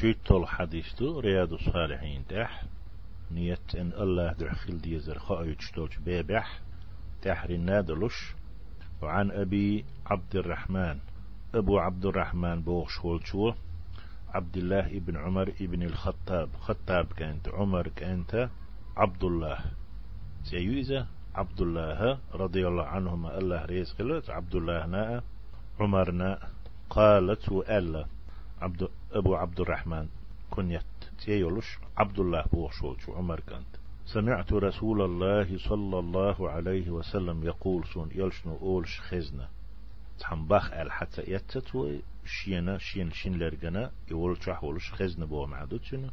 شيتول حديث تو رياض الصالحين تح. نيت إن الله درخل ديزر خايتش تولش بيبح. تحري نادلش وعن أبي عبد الرحمن. أبو عبد الرحمن بوغ شولشو عبد الله ابن عمر ابن الخطاب. خطاب كانت عمر كانت عبد الله. سيوزة عبد الله رضي الله عنهما. الله ريز قلت عبد الله نا عمرنا قالت وألا عبد أبو عبد الرحمن كنيت تيولش عبد الله بوغ عمر كانت. سمعت رسول الله صلى الله عليه وسلم يقول سون يلشنو أولش خزنة. تحنبخ أل حتى يتت شينا شين شين لرجنا يقول شح ولش خزنة بو معدوتنا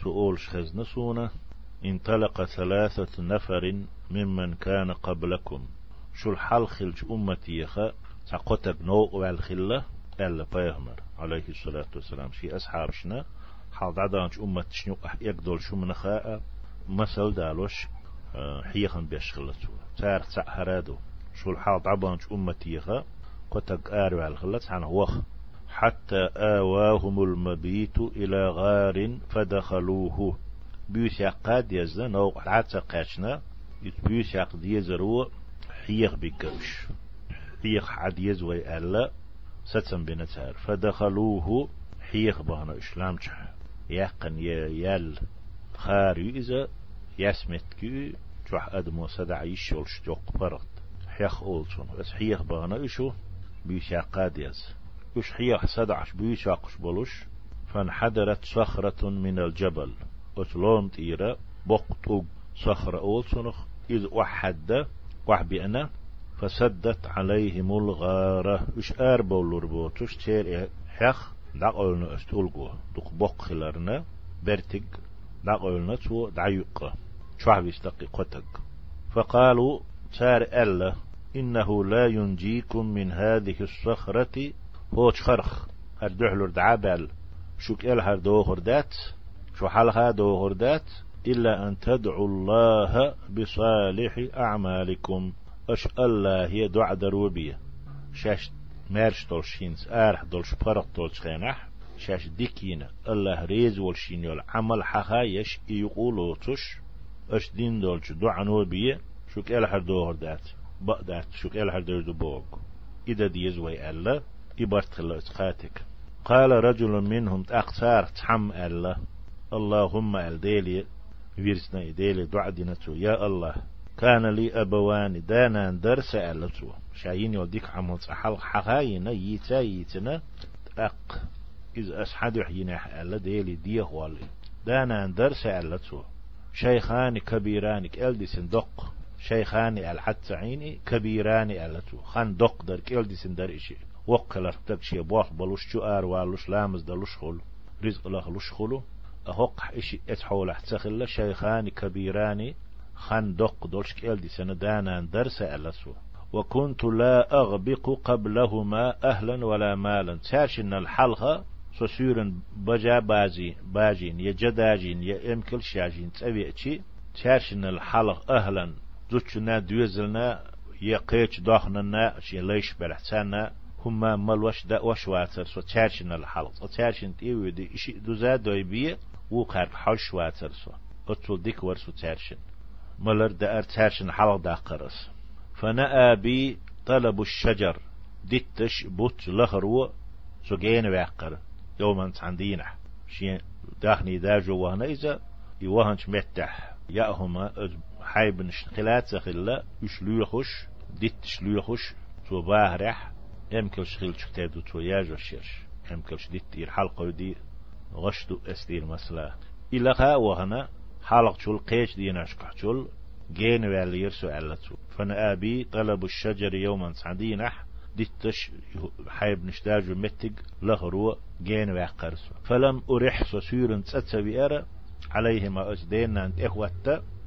تو أولش خزنة سونا انطلق ثلاثة نفر ممن كان قبلكم. شو الحال خلج أمتي يخا تقوتك نو والخلة ألا بيهمر عليه الصلاة والسلام. شي أصحابشنا حال دعدانش أمت شنو؟ يقدر شو من خاء؟ مثل دالوش آه، حيخن بيشخلتو تار هرادو. شو الحال عبانش أمتيها قتك آرو على الخلت عن وخ. حتى آواهم المبيت إلى غار فدخلوه. بيوس قاد يزنا نو عتا قاشنا بيوس يقد يزرو حيخ بيكوش حيخ حد يزوي ألا. ستم بنتار فدخلوه حيخ بهنا إسلام يقن يال خاري إذا يسمت كي جوح أدمو سدع يشولش جوق برد. حيخ أولتون بس حيخ بانا إشو بيشا قاديز وش حيخ سدعش بيشاقش بلوش فانحدرت صخرة من الجبل. أتلون تيرا بقطوب صخرة أولتون إذ وحد وحبئنا فسدت عليهم الغارة. وش أربو لربوتوش تير حيخ دقلنا أستولقو. دق بق خلارنا برتق دقلنا تو دعيق. شوح بيستقي قتق. فقالوا سار ألا إنه لا ينجيكم من هذه الصخرة. هو خرخ هردوحلر دعابل شوك إلها دوغر دات. شو حالها دوغر دات؟ إلا أن تدعوا الله بصالح أعمالكم. أش الله هي دعا دروبية شاش مارش دولشينز آرح دولش برق دولش خينح شاش ديكينا الله ريز والشين يول عمل حخا يش يقولو تش أش دين دولش دعا نوبية شوك إلحر دوهر دات. بقدات شوك إلحر دو بوغ. إذا ديز وي ألا إبارت خلا إتخاتك قال رجل منهم أقصار تحم ألا. اللهم ألديلي ويرسنا ديلي دعا دينتو يا الله. كان لي أبوان دانا درس ألتو. شاين يوديك عمل صحال حقاينا يتا يتنا أق. إذ أسحد يحيينا ألا ديلي ديه والي. دانا درس ألتو. شيخان كبيران كالدي سندق شيخان الحت عيني كبيران ألتو. خان دق در كالدي سندر إشي. وقلر تكشي بوخ بلوش جوار والوش لامز دلوش خلو. رزق الله لوش خلو. أهق إشي اتحول احتخل شيخان كبيران خان دق دولش كالدي سندانا درس ألتو وكنت لا أغبق قبلهما أهلا ولا مالا. تاشن الحلقة سوسيرن بجا بازي باجين يا جداجين يا إمكل شاجين تبيعتي تاشن الحلق أهلا. زوجنا دوزلنا يا قيش داخنا شي ليش بلحسانا هما مال وش دا وش واتر. سو تاشن الحلق. تاشن تيوي دي إشي دوزا دويبية وقار حوش واتر سو. اتول ديك ورسو تاشن ملر دا ار تاشن حلق دا قرس فنأى بي طلب الشجر. دتش بوت لهرو سو جين واقر. يوما عندينا شي داخني داجو وهنا إذا يوهنش متح. يأهما حيب نشتخلات سخلا يشلوخش ديت شلوخش تو باهرح يمكن شخيل شكتادو تو ياجو شيرش يمكن ديت إير حلقة دي. غشتو استير مسلا. إلا وهنا حلق شول قيش دينا شكحشول جين والي يرسو علتو فانا أبي طلب الشجر يوما سعدينح ديتش حيب نشتاج متج لهرو جين وقرس فلم أرح سسير تسوي أرى عليهما أسدين أنت إخوة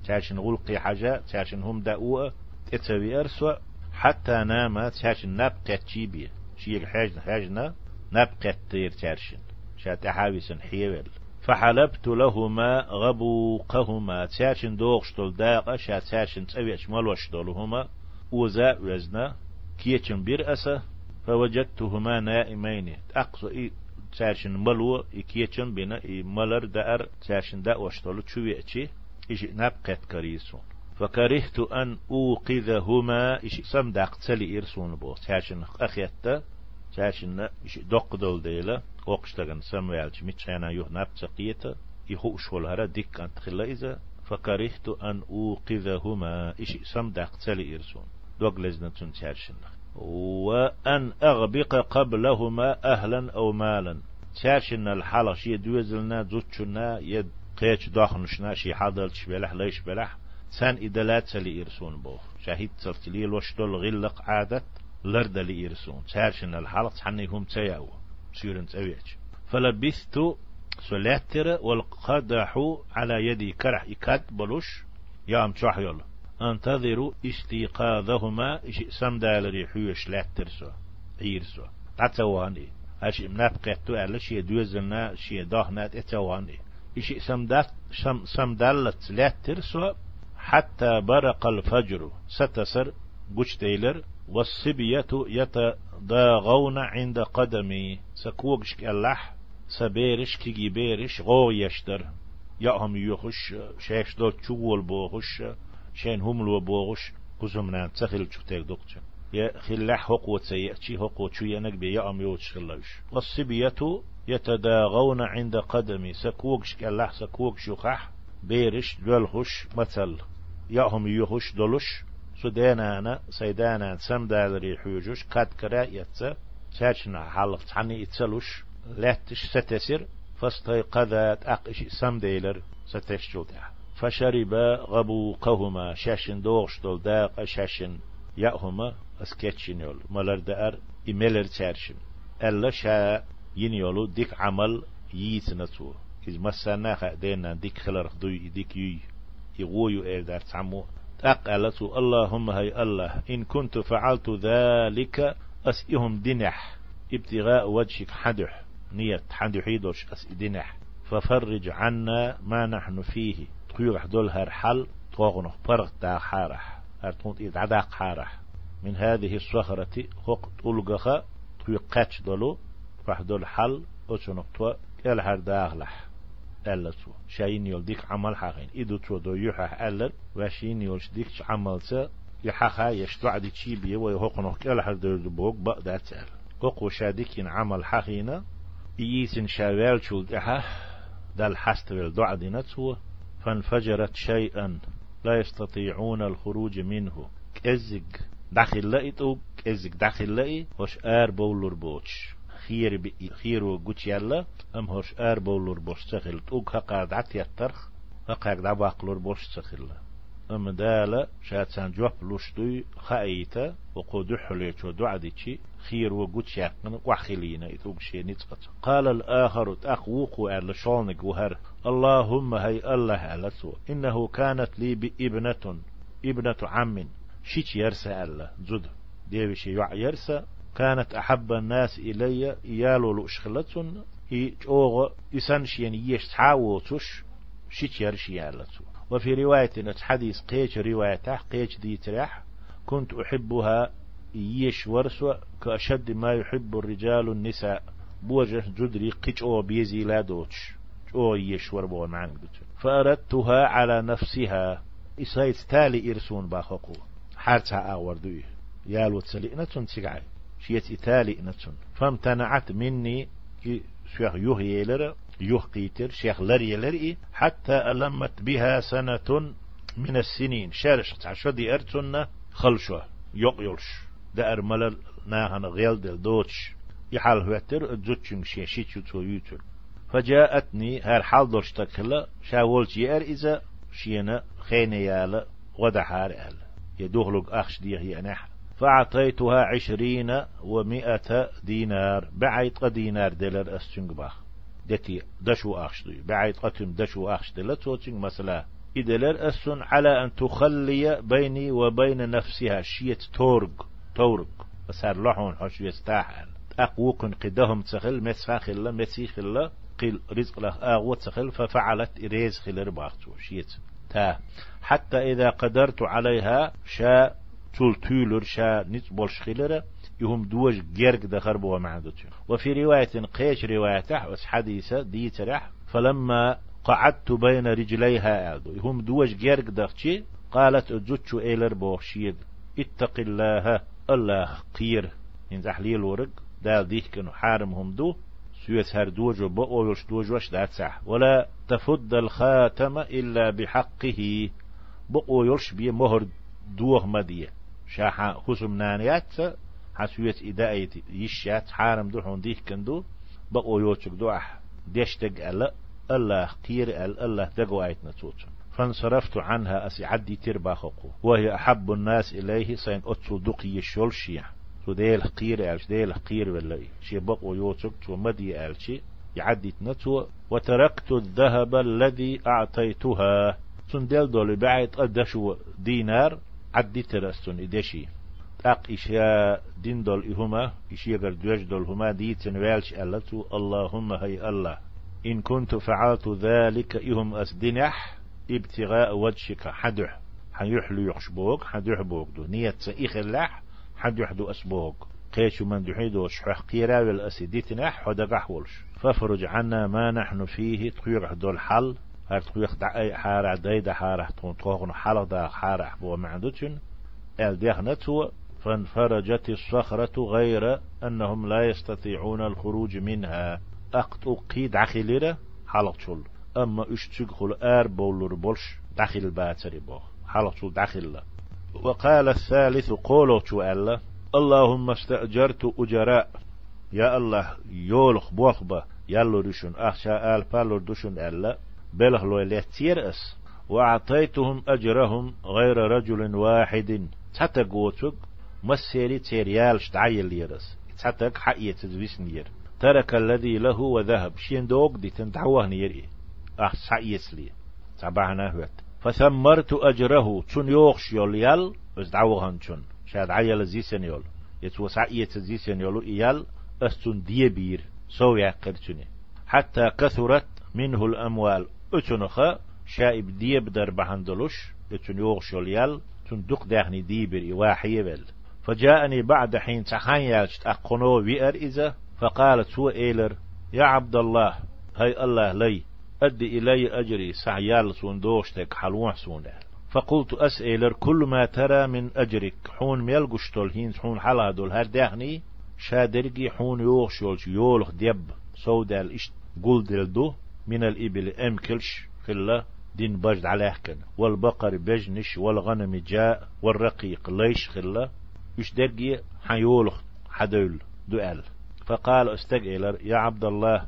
تاشن غلقي حاجة تاشن هم داؤوا تسوي أرسو حتى نام تاشن نبقى تشيبي شيء حاجنا حاجنا نبقى تير تاشن شات حاويسن حيوال فحلبت لهما غبوقهما. تاشن دوغشتل داقة شات تاشن تسوي ملوشتلهما. وزا وزنا كيتشن أسا فوجدتهما نائمين أقصى تشاشن ملو إكيتشن بنا ملر دأر تشاشن دا وشتولو تشويتشي إيش نبقت كريسون فكرهت أن أوقظهما إيش سم داق تسلي إرسون بو تشاشن أخيتا تشاشن إيش دوق دول ديلا وقشتغن سموالج ميتشانا يوه نبتقيتا يهو شولهرا ديك أنت خلا إذا فكرهت أن أوقظهما إيش سم داق تسلي إرسون دوغ لزنا تشاشن وأن أغبق قبلهما أهلا أو مالا تشاشن الحالة شي دوزلنا زوتشنا يد قيش داخنشنا شي حاضر شبلح ليش بلح سان إدلات سلي إرسون بو شاهد ترتلي الوشدل غلق عادت لرد لي إرسون تشاشن الحالة حني هم تياو سيرن تأويج فلبثت سلاتر والقدح على يدي كرح إكاد بلوش. يام تشاح يلا. انتظروا استيقاظهما. سمدال ريحوش لا ترسو عيرسو تعتواني أش منافقتو على شي دوزلنا شي داهنات اتواني إشي سمدات سم سمدالت لا ترسو حتى برق الفجر. ستسر. قش تيلر والصبية يتضاغون عند قدمي سكوكش كاللح سبيرش كي بيرش غو يشتر يأهم يخش شاش دول تشول بوخش شين هم لو بوغش قزمنا تخل تشتاك دكتور يا خلاح حق وتسيأتي حق وتشوينك بيا أم يوتش خلاش والصبية يتداغون عند قدمي سكوكش كالله سكوكش يخح بيرش دولخش مثل. يأهم يخش دولش. سودانا سيدانا سمدال ريحوجوش كاد كرا يتسا شاشنا حلق تحني يتسلوش لاتش ستسر فاستيقظت أقش سمديلر ستشجوتها فشرب غبوقهما شاشن دوغش دول داق شاشن يأهما اسكتشن يول. ملر دار إملر تشارشن. ألا شا ينيولو ديك عمل ييتنتو إذ مسانا خا دينا ديك خلر دوي ديك يي يغويو إير دار تعمو أقلتو اللهم هي الله. إن كنت فعلت ذلك أسئهم دنح. ابتغاء وجهك حدح. نية حدحيدوش أس دنح. ففرج عنا ما نحن فيه. قيوح دول هر حل طوغنه برغ دا حارح. أرتونت إذ عداق حارح. من هذه الصخرة خق ألغخ قاتش دولو. فح دول حل أتشنق تو إل هر داغلح. ألتو شاين يول ديك عمل حقين إدو تو دو يحح ألر وشين يول ديك عمل سا يحخا يشتوع دي تشيبي ويهقنه إل هر دول بوك بقدات سأل قوق شاديكين عمل حقينا إيسن شاوال شول دحا دال حستويل دعا دي نتسوه فانفجرت شيئا لا يستطيعون الخروج منه. كزق داخل لقيتو كزق داخل لقي وش آر بولور بوش خير خير وقوش يلا أم هوش آر بولور بوش تخل توك هقاد عت يترخ. هقاك دعواقلور بوش تخل أم دالا شاد سان جواب لوشتوي خايتا وقودح ليتو دعديتشي خير وقوت يقن وحخلينا إذوك شي نتقط قال الآخر تأقوق على شونك وهر. اللهم هي الله على سو. إنه كانت لي بإبنة. إبنة عم. شيش يرسى الله زد ديوشي يرسى. كانت أحب الناس إلي إيالو لأشخلتون إي جوغ إسانشين يش تعاوتش شيش يرشي على سو وفي رواية حديث قيش رواية قيش دي تريح كنت أحبها يش ورسو كأشد ما يحب الرجال النساء. بوجه جدري قيش أو بيزي لا دوتش أو يش وربو معن فأردتها على نفسها. إسايت تالي إرسون باخوكو. حارتها آوردوي. يالو تسلئنا تنسيقعي شيت إتالي نتون فامتنعت مني شيخ يهيلر يوه قيتر شيخ لري لري حتى ألمت بها سنة من السنين. شارش تعشدي أرتنا خلشوا يقيلش دا أرمل ناهن غيل دل دوتش. يحال هوتر تزوتشن شي شيتشو تو يوتر فجاءتني هر حال درش تكلا شاولت يأر إذا شينا خيني يالا غدا حار أهل يدوغلق أخش ديه ينح فأعطيتها عشرين ومئة دينار. بعيد دينار دلر أستنقباخ دتي دشو أخشدي بعيد قتم دشو أخشدي توتين مثلا إدلر أسن على أن تخلي بيني وبين نفسها شيت تورق تورق بسار لحون حش يستاحل أقوق قدهم تخل مسفاخ الله مسيخ الله قيل رزق له أغوت تخل ففعلت إريز خل رباختو شيت تا. حتى إذا قدرت عليها شا تلتولر شا نتبولش خلرة يهم دوج جرق دخر بو معدوتش وفي رواية قيش روايته بس حديثة دي ترح فلما قعدت بين رجليها أعدو. يهم دوج جرق دخشي قالت أجوتشو إيلر بوشيد اتق الله الله قير إن تحليل ورق دال ديك كانوا حارمهم دو. سويت هر دوج وبقوش دوج وش دات صح ولا تفد الخاتم إلا بحقه. بقو يرش بي مهر دوغ مدية شاحا خسم نانيات حسويت إداية يشات حارم دو حون ديك كندو بقو يوتشك دو أح ديشتق ألا الله قير أل الله دقو آيتنا توتشن فانصرفت عنها أسي عدي تربا خقو وهي أحب الناس إليه سين أتسو دقي تو ديل قير ألش ديل قير ولا شي بقو يوتشك تو مدي ألشي. يعدي تنتو. وتركت الذهب الذي أعطيتها. ديل دول بعد قدشو دينار. عدي ترستون إدشي أق إشياء دين دول إهما إشياء قردوش دول هما ديتن والش ألتو. اللهم هي الله. إن كنت فعلت ذلك إهم أسدنح ابتغاء وجهك حدح. حيحلو يخشبوك حدح بوك دو. نية سئيخ اللح حدح دو أسبوك قيش من دحيدو شحح قيرا والأسديتنح حدق ولش. فافرج عنا ما نحن فيه تقيق دول حل. هر تقيق دعي حارع دايدا حارع تون تقوغن حلق دا حارع بو معدوتن ال ديخنتو فانفرجت الصخرة غير أنهم لا يستطيعون الخروج منها. أقت أقيد عخيلرة حلق شل أما اشتق خل آر بولر بولش داخل باتري بو حلق شل داخل. وقال الثالث قولوا شو ألا. اللهم استأجرت أجراء. يا الله يولخ بوخبة يالو رشن أخشى آل بالور دشن ألا. بلغ لو أس. وأعطيتهم أجرهم غير رجل واحد. حتى قوتك مسيري تيريال شتعيل ليرس حتى حقية تزويس نير. ترك الذي له وذهب. شين دوق دي تنتعوه نيري أح سعيس لي. تبعنا هوت. فثمرت أجره. تون يوخش يول يال. بس دعوهن تون شاد عيال زيسن يول. يتو سعية زيسن يولو إيال. أستون ديبير. سو يقرتني حتى كثرت منه الأموال. أتنخا شائب ديب در بهندلوش اتن يوغش يال تن دق داخني ديبر إواحي بل فجاءني بعد حين تحان يالشت أقنو ويأر إذا فقالت هو إيلر يا عبد الله هاي الله لي أدي إلي أجري سعيال سون دوشتك حلوح سون فقلت أسئلر كل ما ترى من أجرك حون ميلقشتول هين حون حلا دول هر داخني شادرقي حون يوغشولش يولخ ديب سودا الإشت قول دلدو من الإبل أمكلش خلا دين بجد على كن والبقر بجنش والغنم جاء والرقيق ليش خلا. يش درقي حيولخ حدول دؤل فقال استقيلر يا عبد الله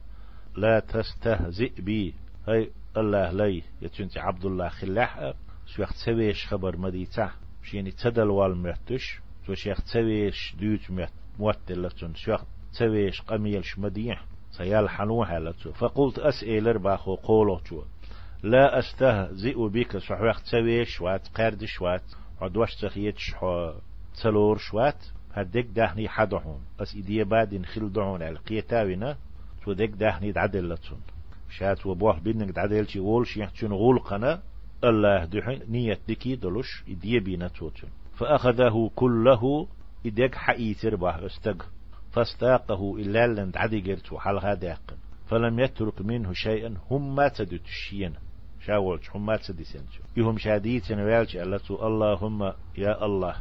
لا تستهزئ بي. هاي الله لي يتنت عبد الله خلاح. شيخ تسويش خبر مديتا شيني تدل والمرتش شيخ تسويش دوت موتل شيخ تسويش قميلش مديح سيال حنوها لتو فقلت أسئل باخو قولو تو. لا أستهزئ بك صحوح تسويش شوات قرد شوات عدوش تخيت شحو تلور شوات. هدك دهني حدهم أس إدية بعد خل دعون على قيتاونا تو دك دهني دعدل لتون. شات وبوح بينك دعدل شي غول قنا الله دحين نية دكي دلوش إدية بينا توتون فأخذه كله إدك حقيتر باه أستق. فاستاقه إلا لن عدي قرت وحال غاداق فلم يترك منه شيئا. هم ما تدت الشيئا. شاولش هم ما تدسنش يهم شاديت نوالش ألتو اللهم يا الله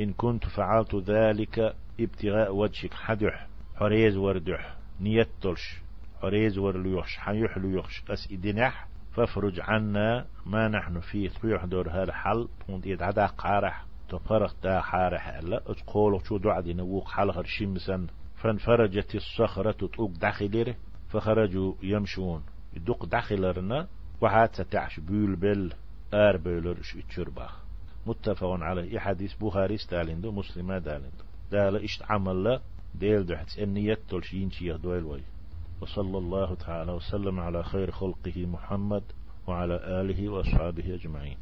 إن كنت فعلت ذلك ابتغاء وجهك حدح حريز وردح نيتلش حريز ورليوش حيح ليوش قس إدنح فافرج عنا ما نحن فيه. طيح دور هذا حل تونت يدعدا قارح تفرق دا حارح. ألا اتقولوا شو دعدي نووق حلغر شمسا فانفرجت الصخرة تطوق داخلره فخرجوا يمشون. يدق داخلرنا وحات ستعش بيول بل آر بيولر شرباخ متفق عليه حديث بخاري ستالندو مسلمة دالندو دال إشت عمل ديل دحت النية تلشين شيخ دويل وي. وصلى الله تعالى وسلم على خير خلقه محمد وعلى آله وأصحابه أجمعين.